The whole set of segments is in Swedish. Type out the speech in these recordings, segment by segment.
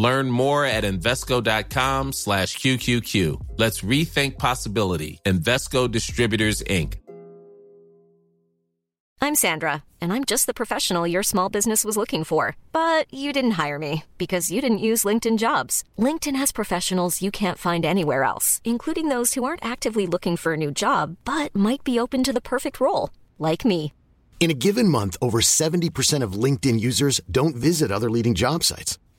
Learn more at Invesco.com slash QQQ. Let's rethink possibility. Investco Distributors, Inc. I'm Sandra, and I'm just the professional your small business was looking for. But you didn't hire me because you didn't use LinkedIn jobs. LinkedIn has professionals you can't find anywhere else, including those who aren't actively looking for a new job but might be open to the perfect role, like me. In a given month, over 70% of LinkedIn users don't visit other leading job sites.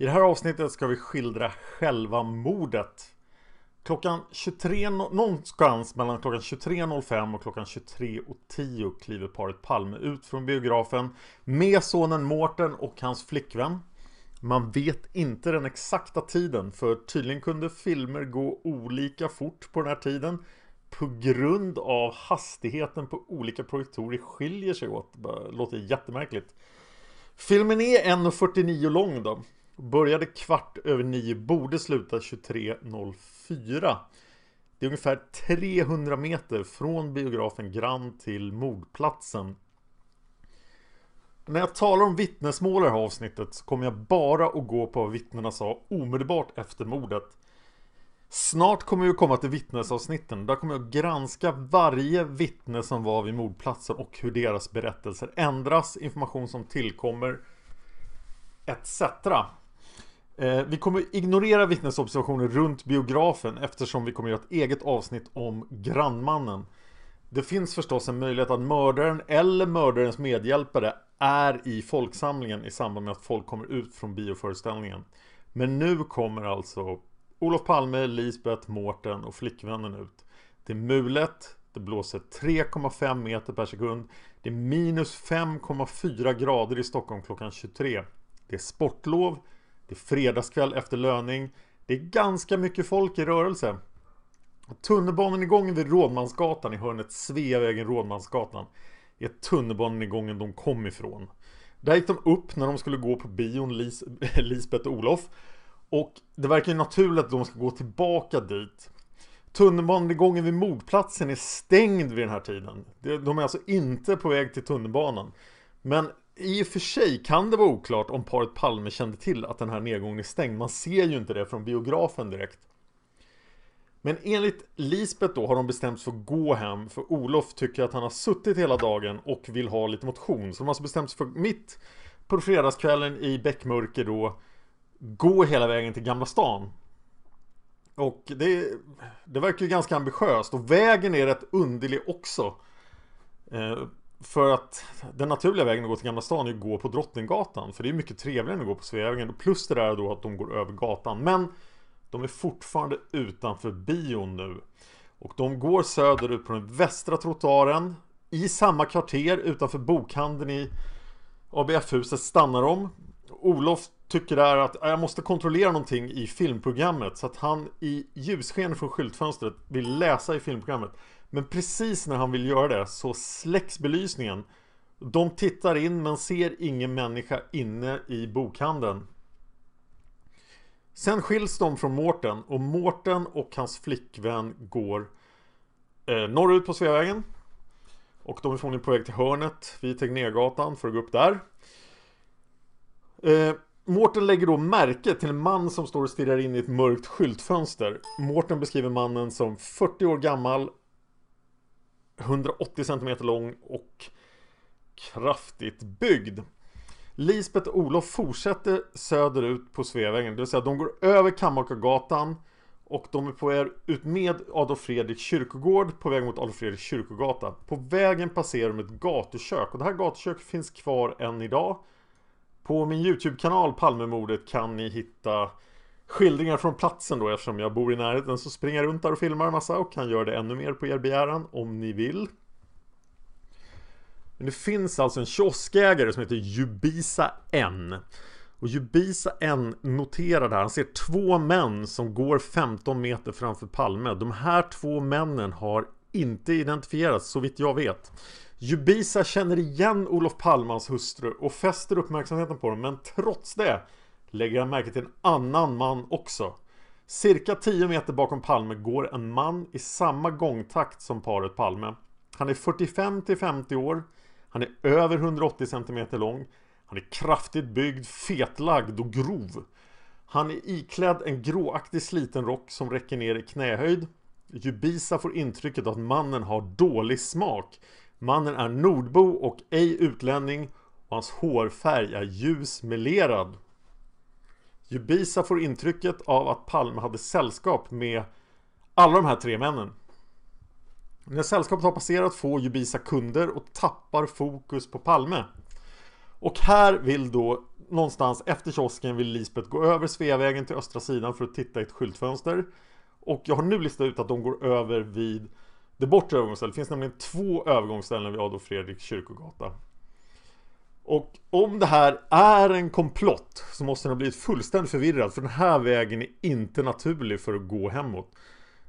I det här avsnittet ska vi skildra själva mordet. Klockan 23, någonstans mellan klockan 23.05 och klockan 23.10 kliver paret Palme ut från biografen med sonen Mårten och hans flickvän. Man vet inte den exakta tiden för tydligen kunde filmer gå olika fort på den här tiden på grund av hastigheten på olika projektorer skiljer sig åt. Det låter jättemärkligt. Filmen är 1.49 lång då. Började kvart över nio, borde sluta 23.04. Det är ungefär 300 meter från biografen Grand till mordplatsen. När jag talar om vittnesmål i det här avsnittet så kommer jag bara att gå på vad vittnena sa omedelbart efter mordet. Snart kommer vi att komma till vittnesavsnitten. Där kommer jag att granska varje vittne som var vid mordplatsen och hur deras berättelser ändras, information som tillkommer etc. Eh, Vi kommer ignorera vittnesobservationer runt biografen eftersom vi kommer göra ett eget avsnitt om grannmannen. Det finns förstås en möjlighet att mördaren eller mördarens medhjälpare är i folksamlingen i samband med att folk kommer ut från bioföreställningen. Men nu kommer alltså Olof Palme, Lisbeth, Mårten och flickvännen ut. Det är mulet, det blåser 3,5 meter per sekund. Det är minus 5,4 grader i Stockholm klockan 23. Det är sportlov, det är fredagskväll efter löning. Det är ganska mycket folk i rörelse. Tunnelbanan vid Rådmansgatan i hörnet Sveavägen Rådmansgatan är tunnelbanegången de kom ifrån. Där gick de upp när de skulle gå på bion Lis Lisbeth och Olof. Och det verkar ju naturligt att de ska gå tillbaka dit. Tunnelbanegången vid mordplatsen är stängd vid den här tiden. De är alltså inte på väg till tunnelbanan. Men i och för sig kan det vara oklart om paret Palme kände till att den här nedgången är stängd. Man ser ju inte det från biografen direkt. Men enligt Lisbeth då har de bestämt sig för att gå hem för Olof tycker att han har suttit hela dagen och vill ha lite motion. Så de har alltså bestämt sig för mitt på fredagskvällen i bäckmörker då gå hela vägen till Gamla stan. Och det, det verkar ju ganska ambitiöst och vägen är rätt underlig också. Eh, för att den naturliga vägen att gå till Gamla stan är att gå på Drottninggatan. För det är mycket trevligare än att gå på Sveavägen. Plus det där då att de går över gatan. Men de är fortfarande utanför bion nu. Och de går söderut på den västra trottoaren. I samma kvarter utanför bokhandeln i ABF-huset stannar de. Olof tycker där att jag måste kontrollera någonting i filmprogrammet. Så att han i ljussken från skyltfönstret vill läsa i filmprogrammet. Men precis när han vill göra det så släcks belysningen. De tittar in men ser ingen människa inne i bokhandeln. Sen skiljs de från Mårten och Mårten och hans flickvän går eh, norrut på Sveavägen. Och de är förmodligen på väg till hörnet vid Tegnérgatan för att gå upp där. Eh, Mårten lägger då märke till en man som står och stirrar in i ett mörkt skyltfönster. Mårten beskriver mannen som 40 år gammal, 180 cm lång och kraftigt byggd. Lisbeth och Olof fortsätter söderut på Sveavägen, det vill säga de går över Kammakargatan och de är på väg ut med Adolf Fredrik kyrkogård på väg mot Adolf Fredrik kyrkogata. På vägen passerar de ett gatukök och det här gatuköket finns kvar än idag. På min YouTube-kanal Palmemordet kan ni hitta skildringar från platsen då eftersom jag bor i närheten så springer jag runt där och filmar en massa och kan göra det ännu mer på er begäran om ni vill. Men det finns alltså en kioskägare som heter Jubisa N. Och Jubisa N noterar det här, han ser två män som går 15 meter framför Palme. De här två männen har inte identifierats så vitt jag vet. Jubisa känner igen Olof Palmans hustru och fäster uppmärksamheten på dem men trots det lägger han märke till en annan man också. Cirka 10 meter bakom Palme går en man i samma gångtakt som paret Palme. Han är 45 till 50 år. Han är över 180 cm lång. Han är kraftigt byggd, fetlagd och grov. Han är iklädd en gråaktig sliten rock som räcker ner i knähöjd. Jubisa får intrycket att mannen har dålig smak. Mannen är nordbo och ej utlänning och hans hårfärg är ljus melerad. Jubisa får intrycket av att Palme hade sällskap med alla de här tre männen. När sällskapet har passerat får Jubisa kunder och tappar fokus på Palme. Och här vill då någonstans efter kiosken vill Lisbeth gå över Sveavägen till östra sidan för att titta i ett skyltfönster. Och jag har nu listat ut att de går över vid det bortre övergångsstället. Det finns nämligen två övergångsställen vid Adolf Fredrik kyrkogata. Och om det här är en komplott så måste den ha blivit fullständigt förvirrad för den här vägen är inte naturlig för att gå hemåt.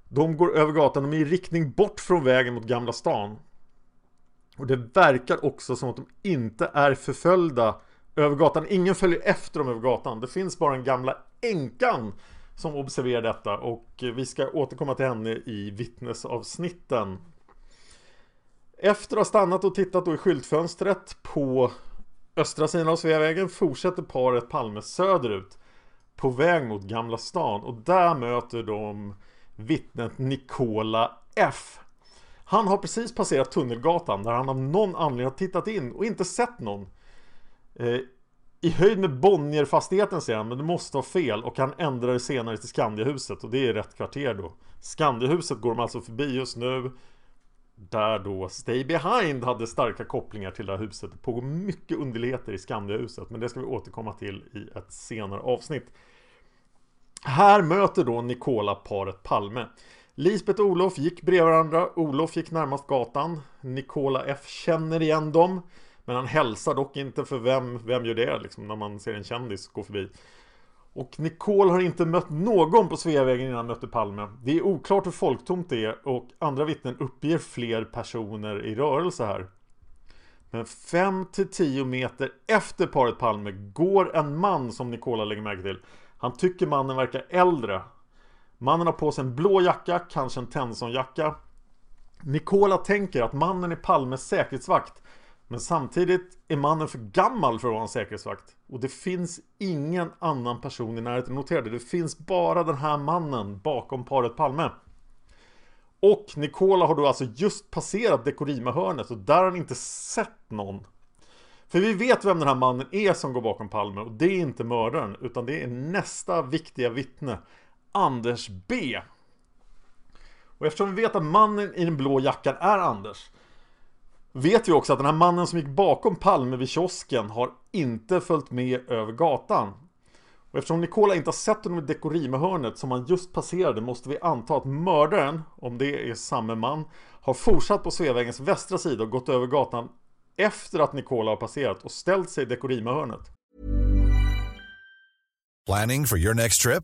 De går över gatan, de är i riktning bort från vägen mot Gamla stan. Och det verkar också som att de inte är förföljda över gatan. Ingen följer efter dem över gatan. Det finns bara den gamla änkan som observerar detta och vi ska återkomma till henne i vittnesavsnitten. Efter att ha stannat och tittat då i skyltfönstret på östra sidan av Sveavägen fortsätter paret Palme söderut på väg mot Gamla stan och där möter de vittnet Nikola F. Han har precis passerat Tunnelgatan där han av någon anledning har tittat in och inte sett någon. Eh, I höjd med Bonnierfastigheten säger han, men det måste vara fel och han ändrar det senare till Skandiahuset och det är rätt kvarter då. Skandiahuset går de alltså förbi just nu. Där då Stay Behind hade starka kopplingar till det här huset. Det pågår mycket underligheter i Skandiahuset men det ska vi återkomma till i ett senare avsnitt. Här möter då Nikola paret Palme. Lisbeth och Olof gick bredvid varandra. Olof gick närmast gatan. Nikola F känner igen dem. Men han hälsar dock inte för vem, vem gör det liksom när man ser en kändis gå förbi. Och Nicole har inte mött någon på Sveavägen innan han mötte Palme. Det är oklart hur folktomt det är och andra vittnen uppger fler personer i rörelse här. Men 5-10 meter efter paret Palme går en man som Nicola lägger märke till. Han tycker mannen verkar äldre. Mannen har på sig en blå jacka, kanske en Tensonjacka. Nicola tänker att mannen är Palmes säkerhetsvakt. Men samtidigt är mannen för gammal för att vara en säkerhetsvakt. Och det finns ingen annan person i närheten. Notera det, det finns bara den här mannen bakom paret Palme. Och Nikola har då alltså just passerat Dekorima-hörnet och där har han inte sett någon. För vi vet vem den här mannen är som går bakom Palme och det är inte mördaren utan det är nästa viktiga vittne. Anders B. Och eftersom vi vet att mannen i den blå jackan är Anders vet vi också att den här mannen som gick bakom Palme vid kiosken har inte följt med över gatan. Och eftersom Nikola inte har sett honom i Dekorima-hörnet som han just passerade måste vi anta att mördaren, om det är samme man, har fortsatt på Sveavägens västra sida och gått över gatan efter att Nikola har passerat och ställt sig i Dekorima-hörnet. Planning for your next trip?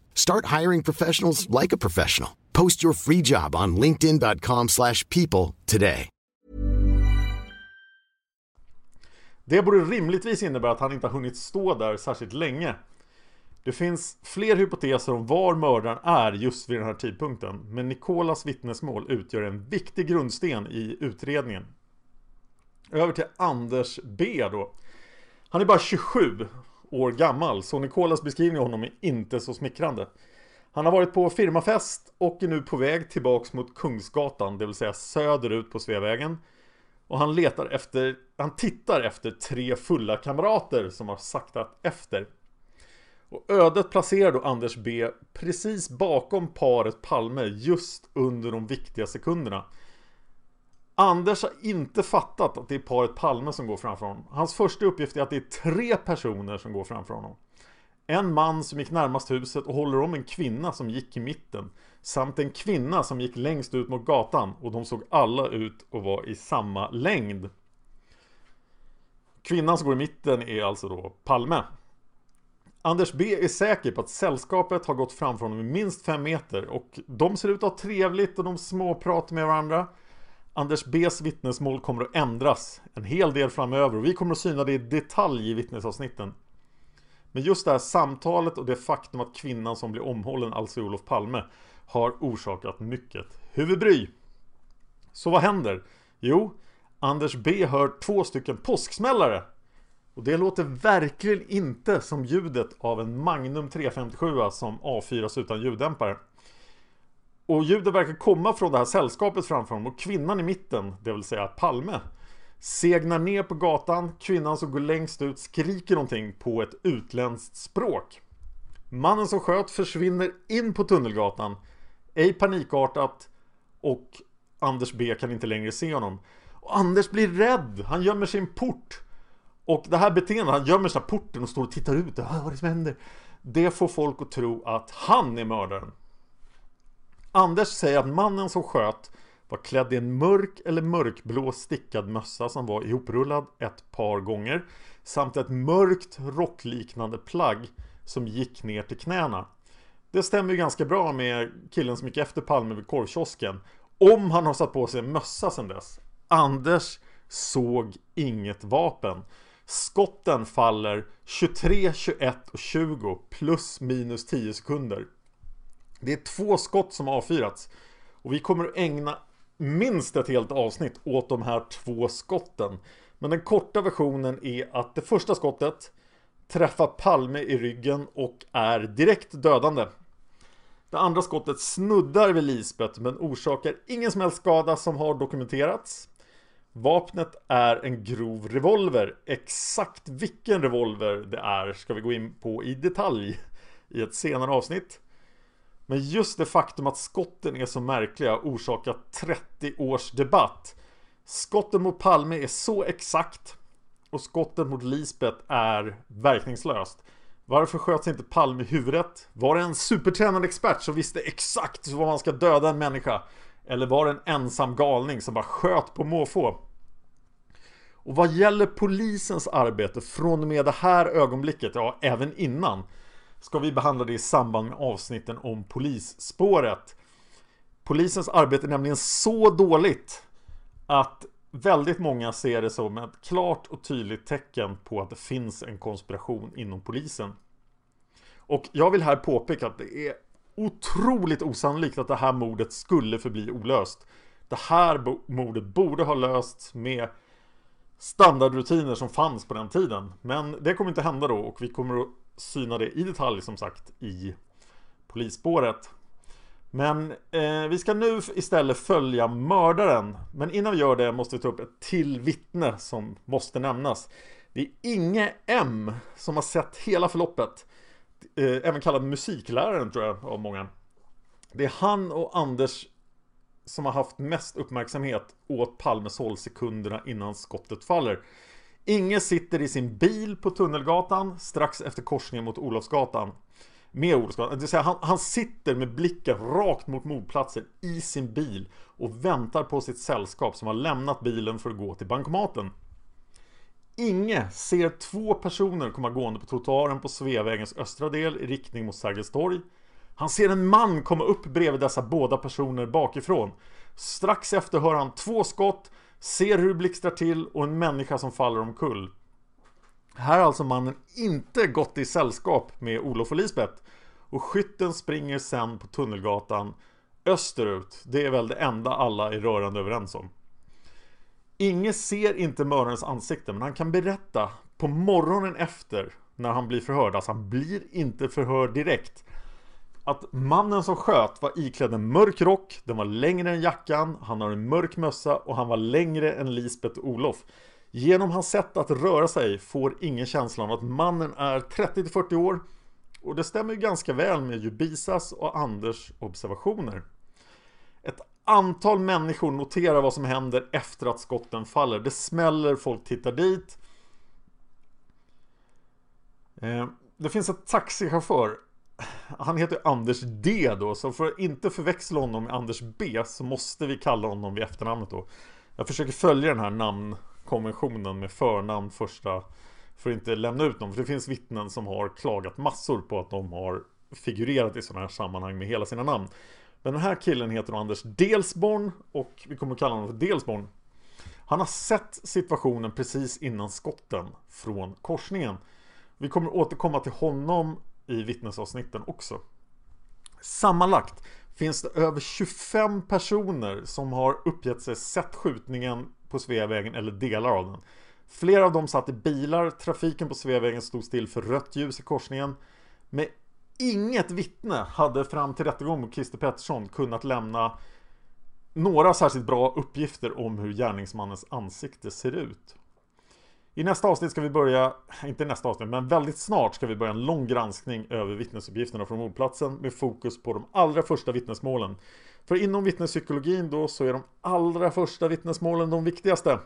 Start hiring professionals like a professional. Post your free job on linkedin.com slash people today. Det borde rimligtvis innebära att han inte har hunnit stå där särskilt länge. Det finns fler hypoteser om var mördaren är just vid den här tidpunkten, men Nikolas vittnesmål utgör en viktig grundsten i utredningen. Över till Anders B då. Han är bara 27 år gammal, så Nikolas beskrivning av honom är inte så smickrande. Han har varit på firmafest och är nu på väg tillbaks mot Kungsgatan, det vill säga söderut på Sveavägen. Och han letar efter, han tittar efter tre fulla kamrater som har saktat efter. Och ödet placerar då Anders B precis bakom paret Palme just under de viktiga sekunderna. Anders har inte fattat att det är paret Palme som går framför honom. Hans första uppgift är att det är tre personer som går framför honom. En man som gick närmast huset och håller om en kvinna som gick i mitten. Samt en kvinna som gick längst ut mot gatan och de såg alla ut att vara i samma längd. Kvinnan som går i mitten är alltså då Palme. Anders B är säker på att sällskapet har gått framför honom i minst fem meter och de ser ut att ha trevligt och de småpratar med varandra. Anders Bs vittnesmål kommer att ändras en hel del framöver och vi kommer att syna det i detalj i vittnesavsnitten. Men just det här samtalet och det faktum att kvinnan som blir omhållen, alltså Olof Palme, har orsakat mycket huvudbry. Så vad händer? Jo, Anders B hör två stycken påsksmällare. Och det låter verkligen inte som ljudet av en Magnum 357 som avfyras utan ljuddämpare. Och ljudet verkar komma från det här sällskapet framför honom och kvinnan i mitten, det vill säga Palme, segnar ner på gatan. Kvinnan som går längst ut skriker någonting på ett utländskt språk. Mannen som sköt försvinner in på Tunnelgatan, ej panikartat och Anders B kan inte längre se honom. Och Anders blir rädd, han gömmer sin port. Och det här beteendet, han gömmer sig porten och står och tittar ut, vad är det som händer? Det får folk att tro att han är mördaren. Anders säger att mannen som sköt var klädd i en mörk eller mörkblå stickad mössa som var ihoprullad ett par gånger samt ett mörkt rockliknande plagg som gick ner till knäna. Det stämmer ju ganska bra med killen som gick efter Palme vid korvkiosken. Om han har satt på sig en mössa sedan dess. Anders såg inget vapen. Skotten faller 23, 21 och 20 plus minus 10 sekunder. Det är två skott som avfyrats. Och vi kommer att ägna minst ett helt avsnitt åt de här två skotten. Men den korta versionen är att det första skottet träffar Palme i ryggen och är direkt dödande. Det andra skottet snuddar vid Lisbeth men orsakar ingen som helst skada som har dokumenterats. Vapnet är en grov revolver. Exakt vilken revolver det är ska vi gå in på i detalj i ett senare avsnitt. Men just det faktum att skotten är så märkliga orsakar 30 års debatt. Skotten mot Palme är så exakt och skotten mot Lisbeth är verkningslöst. Varför sköts inte Palme i huvudet? Var det en supertränad expert som visste exakt vad man ska döda en människa? Eller var det en ensam galning som bara sköt på måfå? Och vad gäller polisens arbete från och med det här ögonblicket, ja även innan ska vi behandla det i samband med avsnitten om polisspåret. Polisens arbete är nämligen så dåligt att väldigt många ser det som ett klart och tydligt tecken på att det finns en konspiration inom polisen. Och jag vill här påpeka att det är otroligt osannolikt att det här mordet skulle förbli olöst. Det här mordet borde ha lösts med standardrutiner som fanns på den tiden. Men det kommer inte hända då och vi kommer att syna det i detalj som sagt i polisspåret. Men eh, vi ska nu istället följa mördaren. Men innan vi gör det måste vi ta upp ett till vittne som måste nämnas. Det är Inge M som har sett hela förloppet. Eh, även kallad musikläraren tror jag av många. Det är han och Anders som har haft mest uppmärksamhet åt Palmes hållsekunderna innan skottet faller. Inge sitter i sin bil på Tunnelgatan strax efter korsningen mot Olofsgatan. Med Olofsgatan, det vill säga han, han sitter med blicken rakt mot mordplatsen i sin bil och väntar på sitt sällskap som har lämnat bilen för att gå till bankomaten. Inge ser två personer komma gående på trottoaren på Sveavägens östra del i riktning mot Sergels torg. Han ser en man komma upp bredvid dessa båda personer bakifrån. Strax efter hör han två skott, ser hur det blixtrar till och en människa som faller omkull. Här har alltså mannen inte gått i sällskap med Olof och Lisbeth. Och skytten springer sen på Tunnelgatan österut. Det är väl det enda alla är rörande överens om. Inge ser inte mördarens ansikte men han kan berätta på morgonen efter när han blir förhörd, alltså han blir inte förhörd direkt att mannen som sköt var iklädd en mörk rock, den var längre än jackan, han har en mörk mössa och han var längre än Lisbeth och Olof. Genom hans sätt att röra sig får ingen känslan av att mannen är 30-40 år och det stämmer ju ganska väl med Jubisas och Anders observationer. Ett antal människor noterar vad som händer efter att skotten faller. Det smäller, folk tittar dit. Eh, det finns en taxichaufför han heter Anders D då, så för att inte förväxla honom med Anders B så måste vi kalla honom vid efternamnet då. Jag försöker följa den här namnkonventionen med förnamn första för att inte lämna ut dem. För det finns vittnen som har klagat massor på att de har figurerat i sådana här sammanhang med hela sina namn. Men den här killen heter Anders Delsborn och vi kommer att kalla honom för Delsborn. Han har sett situationen precis innan skotten från korsningen. Vi kommer återkomma till honom i vittnesavsnitten också. Sammanlagt finns det över 25 personer som har uppgett sig sett skjutningen på Sveavägen eller delar av den. Flera av dem satt i bilar, trafiken på Sveavägen stod still för rött ljus i korsningen. Men inget vittne hade fram till rättegången mot Christer Pettersson kunnat lämna några särskilt bra uppgifter om hur gärningsmannens ansikte ser ut. I nästa avsnitt ska vi börja, inte nästa avsnitt, men väldigt snart ska vi börja en lång granskning över vittnesuppgifterna från mordplatsen med fokus på de allra första vittnesmålen. För inom vittnespsykologin då så är de allra första vittnesmålen de viktigaste.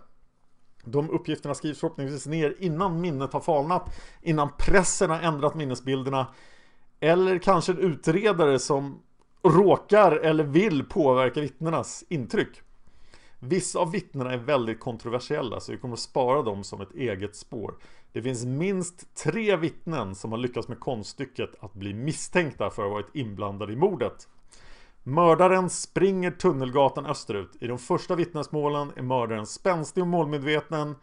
De uppgifterna skrivs förhoppningsvis ner innan minnet har falnat, innan pressen har ändrat minnesbilderna eller kanske en utredare som råkar eller vill påverka vittnenas intryck. Vissa av vittnena är väldigt kontroversiella så vi kommer att spara dem som ett eget spår. Det finns minst tre vittnen som har lyckats med konststycket att bli misstänkta för att ha varit inblandade i mordet. Mördaren springer Tunnelgatan österut. I de första vittnesmålen är mördaren spänstig och målmedveten.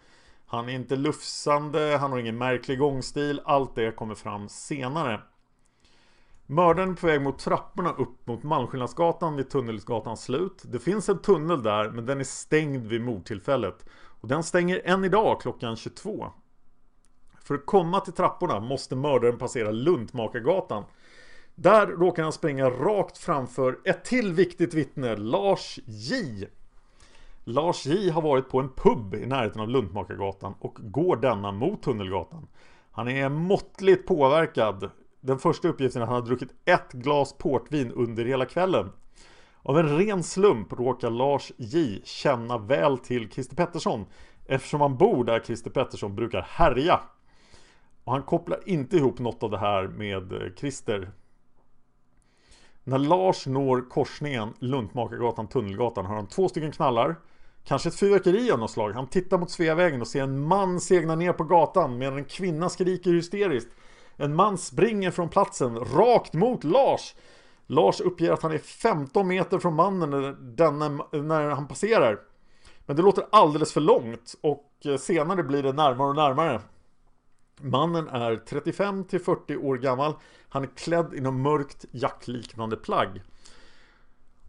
Han är inte lufsande, han har ingen märklig gångstil. Allt det kommer fram senare. Mördaren är på väg mot trapporna upp mot Malmskillnadsgatan vid Tunnelgatans slut. Det finns en tunnel där men den är stängd vid mordtillfället. Och den stänger än idag klockan 22. För att komma till trapporna måste mördaren passera Luntmakargatan. Där råkar han springa rakt framför ett till viktigt vittne, Lars J. Lars J har varit på en pub i närheten av Luntmakargatan och går denna mot Tunnelgatan. Han är måttligt påverkad den första uppgiften är att han har druckit ett glas portvin under hela kvällen. Av en ren slump råkar Lars J känna väl till Christer Pettersson eftersom han bor där Christer Pettersson brukar härja. Och han kopplar inte ihop något av det här med eh, Christer. När Lars når korsningen Luntmakargatan Tunnelgatan har han två stycken knallar. Kanske ett fyrverkeri av något slag. Han tittar mot Sveavägen och ser en man segna ner på gatan medan en kvinna skriker hysteriskt. En man springer från platsen rakt mot Lars. Lars uppger att han är 15 meter från mannen när, denne, när han passerar. Men det låter alldeles för långt och senare blir det närmare och närmare. Mannen är 35 till 40 år gammal. Han är klädd i något mörkt jackliknande plagg.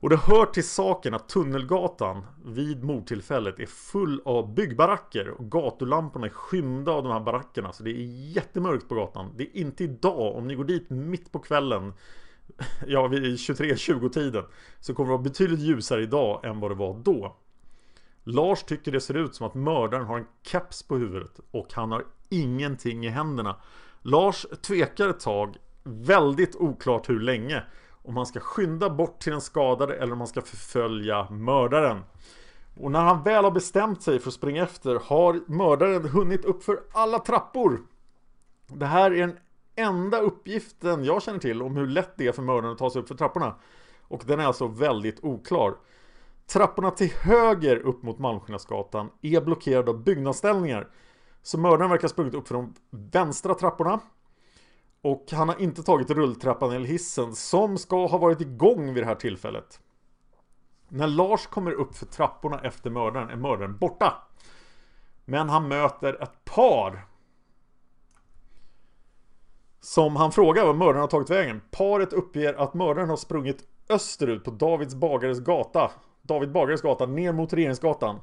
Och det hör till saken att Tunnelgatan vid mordtillfället är full av byggbaracker och gatulamporna är skymda av de här barackerna så det är jättemörkt på gatan. Det är inte idag, om ni går dit mitt på kvällen ja, vid 23-20 tiden så kommer det vara betydligt ljusare idag än vad det var då. Lars tycker det ser ut som att mördaren har en keps på huvudet och han har ingenting i händerna. Lars tvekar ett tag, väldigt oklart hur länge, om han ska skynda bort till den skadade eller om han ska förfölja mördaren. Och när han väl har bestämt sig för att springa efter har mördaren hunnit upp för alla trappor. Det här är den enda uppgiften jag känner till om hur lätt det är för mördaren att ta sig upp för trapporna. Och den är alltså väldigt oklar. Trapporna till höger upp mot Malmskillnadsgatan är blockerade av byggnadsställningar. Så mördaren verkar ha sprungit upp för de vänstra trapporna. Och han har inte tagit rulltrappan eller hissen som ska ha varit igång vid det här tillfället. När Lars kommer upp för trapporna efter mördaren är mördaren borta. Men han möter ett par. Som han frågar var mördaren har tagit vägen. Paret uppger att mördaren har sprungit österut på Davids bagares gata. David Bagares gata ner mot Regeringsgatan.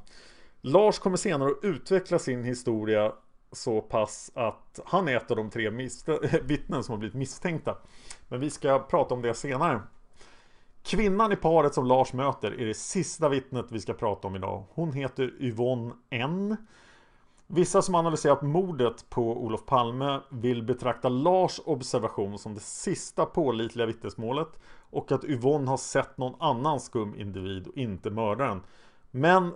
Lars kommer senare att utveckla sin historia så pass att han är ett av de tre vittnen som har blivit misstänkta. Men vi ska prata om det senare. Kvinnan i paret som Lars möter är det sista vittnet vi ska prata om idag. Hon heter Yvonne N. Vissa som analyserat mordet på Olof Palme vill betrakta Lars observation som det sista pålitliga vittnesmålet och att Yvonne har sett någon annan skum individ och inte mördaren. Men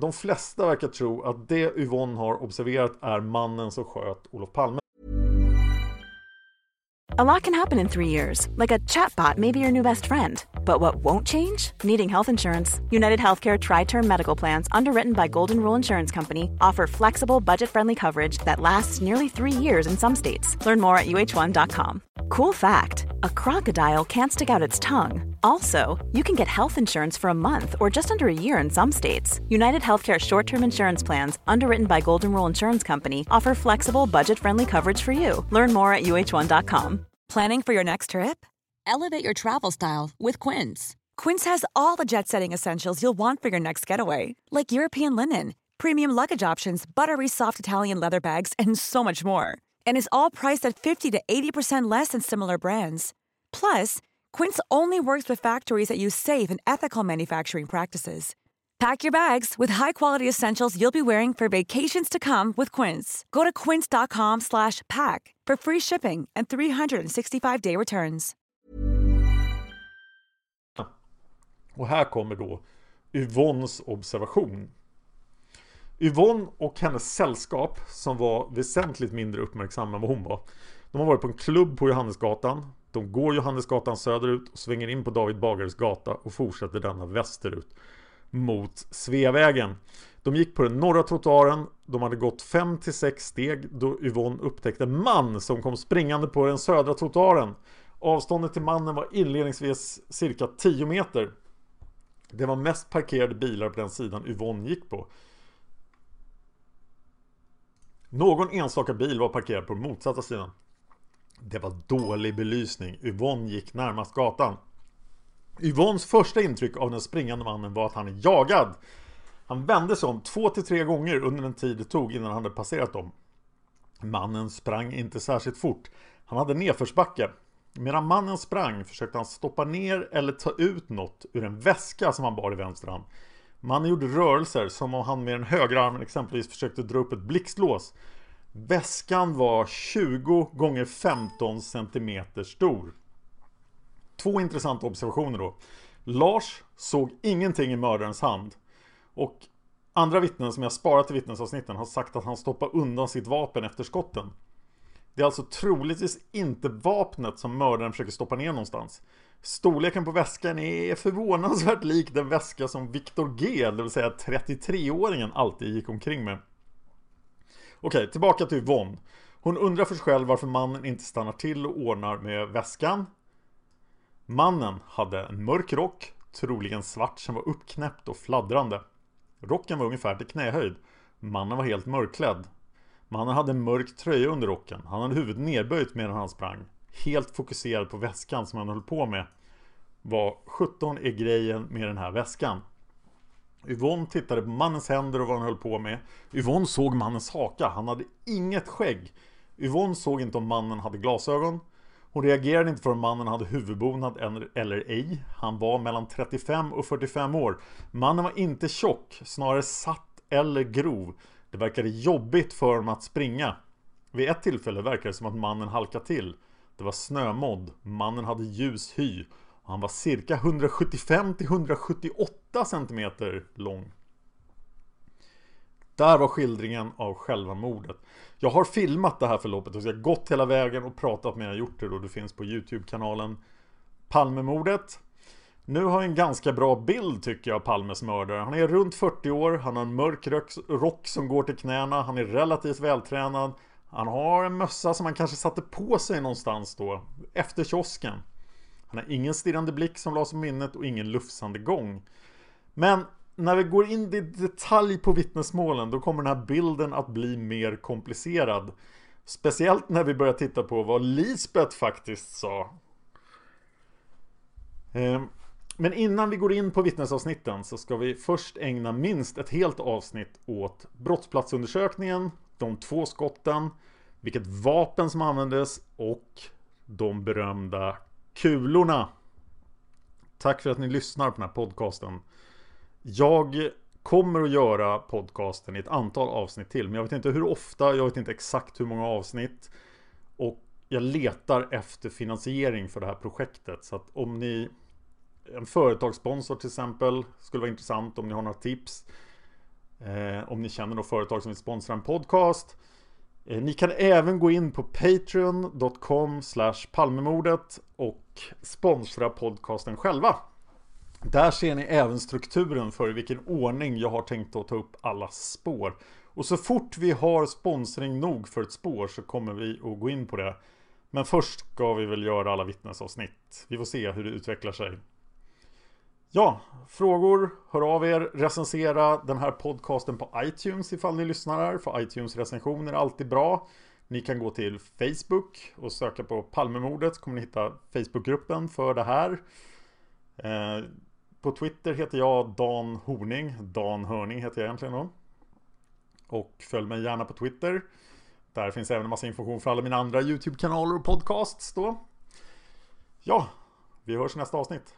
de flesta verkar tro att det Yvonne har observerat är mannen som sköt Olof Palme. A lot can happen in three years, like a chatbot may be your new best friend. But what won't change? Needing health insurance. United Healthcare Tri Term Medical Plans, underwritten by Golden Rule Insurance Company, offer flexible, budget friendly coverage that lasts nearly three years in some states. Learn more at uh1.com. Cool fact a crocodile can't stick out its tongue. Also, you can get health insurance for a month or just under a year in some states. United Healthcare short term insurance plans, underwritten by Golden Rule Insurance Company, offer flexible, budget friendly coverage for you. Learn more at uh1.com. Planning for your next trip? Elevate your travel style with Quince. Quince has all the jet setting essentials you'll want for your next getaway, like European linen, premium luggage options, buttery soft Italian leather bags, and so much more. And is all priced at 50 to 80% less than similar brands. Plus, Quince only works with factories that use safe and ethical manufacturing practices. Pack your bags with high-quality essentials you'll be wearing for vacations to come with Quince. Go to quince.com/pack for free shipping and 365-day returns. Och här kommer då Yvonnes observation. Yvonne och hennes sällskap, som var väsentligt mindre uppmärksamma än vad hon var. De har varit på en klubb på Johannesgatan. De går Johannesgatan söderut och svänger in på David Bagares gata och fortsätter denna västerut mot Sveavägen. De gick på den norra trottoaren. De hade gått 5-6 steg då Yvonne upptäckte en man som kom springande på den södra trottoaren. Avståndet till mannen var inledningsvis cirka 10 meter. Det var mest parkerade bilar på den sidan Yvonne gick på. Någon enstaka bil var parkerad på motsatta sidan. Det var dålig belysning. Yvonne gick närmast gatan. Yvonnes första intryck av den springande mannen var att han är jagad. Han vände sig om två till tre gånger under den tid det tog innan han hade passerat dem. Mannen sprang inte särskilt fort. Han hade nedförsbacke. Medan mannen sprang försökte han stoppa ner eller ta ut något ur en väska som han bar i vänster hand. Mannen gjorde rörelser som om han med den högra armen exempelvis försökte dra upp ett blixtlås. Väskan var 20 gånger 15 cm stor. Två intressanta observationer då. Lars såg ingenting i mördarens hand. Och andra vittnen som jag sparat i vittnesavsnitten har sagt att han stoppade undan sitt vapen efter skotten. Det är alltså troligtvis inte vapnet som mördaren försöker stoppa ner någonstans. Storleken på väskan är förvånansvärt lik den väska som Victor G, det vill säga 33-åringen, alltid gick omkring med. Okej, tillbaka till Yvonne. Hon undrar för sig själv varför mannen inte stannar till och ordnar med väskan. Mannen hade en mörk rock, troligen svart, som var uppknäppt och fladdrande. Rocken var ungefär till knähöjd. Mannen var helt mörkklädd. Mannen hade en mörk tröja under rocken. Han hade huvudet nerböjt medan han sprang. Helt fokuserad på väskan som han höll på med. Vad 17 är grejen med den här väskan? Yvonne tittade på mannens händer och vad han höll på med. Yvonne såg mannens haka. Han hade inget skägg. Yvonne såg inte om mannen hade glasögon. Hon reagerade inte förrän mannen hade huvudbonad eller ej. Han var mellan 35 och 45 år. Mannen var inte tjock, snarare satt eller grov. Det verkade jobbigt för honom att springa. Vid ett tillfälle verkade det som att mannen halkade till. Det var snömodd. Mannen hade ljus hy. Och han var cirka 175 till 178 cm lång. Där var skildringen av själva mordet. Jag har filmat det här förloppet och jag har gått hela vägen och pratat med jag gjort det då. Det finns på Youtube-kanalen Palmemordet. Nu har jag en ganska bra bild tycker jag av Palmes mördare. Han är runt 40 år, han har en mörk rock som går till knäna, han är relativt vältränad. Han har en mössa som han kanske satte på sig någonstans då, efter kiosken. Han har ingen stirrande blick som lades på minnet och ingen lufsande gång. Men när vi går in i detalj på vittnesmålen då kommer den här bilden att bli mer komplicerad. Speciellt när vi börjar titta på vad Lisbeth faktiskt sa. Ehm, men innan vi går in på vittnesavsnitten så ska vi först ägna minst ett helt avsnitt åt brottsplatsundersökningen, de två skotten, vilket vapen som användes och de berömda kulorna. Tack för att ni lyssnar på den här podcasten. Jag kommer att göra podcasten i ett antal avsnitt till. Men jag vet inte hur ofta, jag vet inte exakt hur många avsnitt. Och jag letar efter finansiering för det här projektet. Så att om ni en företagssponsor till exempel skulle vara intressant om ni har några tips. Eh, om ni känner något företag som vill sponsra en podcast. Eh, ni kan även gå in på patreon.com palmemordet och sponsra podcasten själva. Där ser ni även strukturen för i vilken ordning jag har tänkt att ta upp alla spår. Och så fort vi har sponsring nog för ett spår så kommer vi att gå in på det. Men först ska vi väl göra alla vittnesavsnitt. Vi får se hur det utvecklar sig. Ja, frågor, hör av er, recensera den här podcasten på iTunes ifall ni lyssnar här. För iTunes recensioner är alltid bra. Ni kan gå till Facebook och söka på Palmemordet så kommer ni hitta Facebookgruppen för det här. Eh, på Twitter heter jag Dan Horning. Dan Hörning heter jag egentligen då. Och följ mig gärna på Twitter. Där finns även en massa information för alla mina andra YouTube-kanaler och podcasts då. Ja, vi hörs i nästa avsnitt.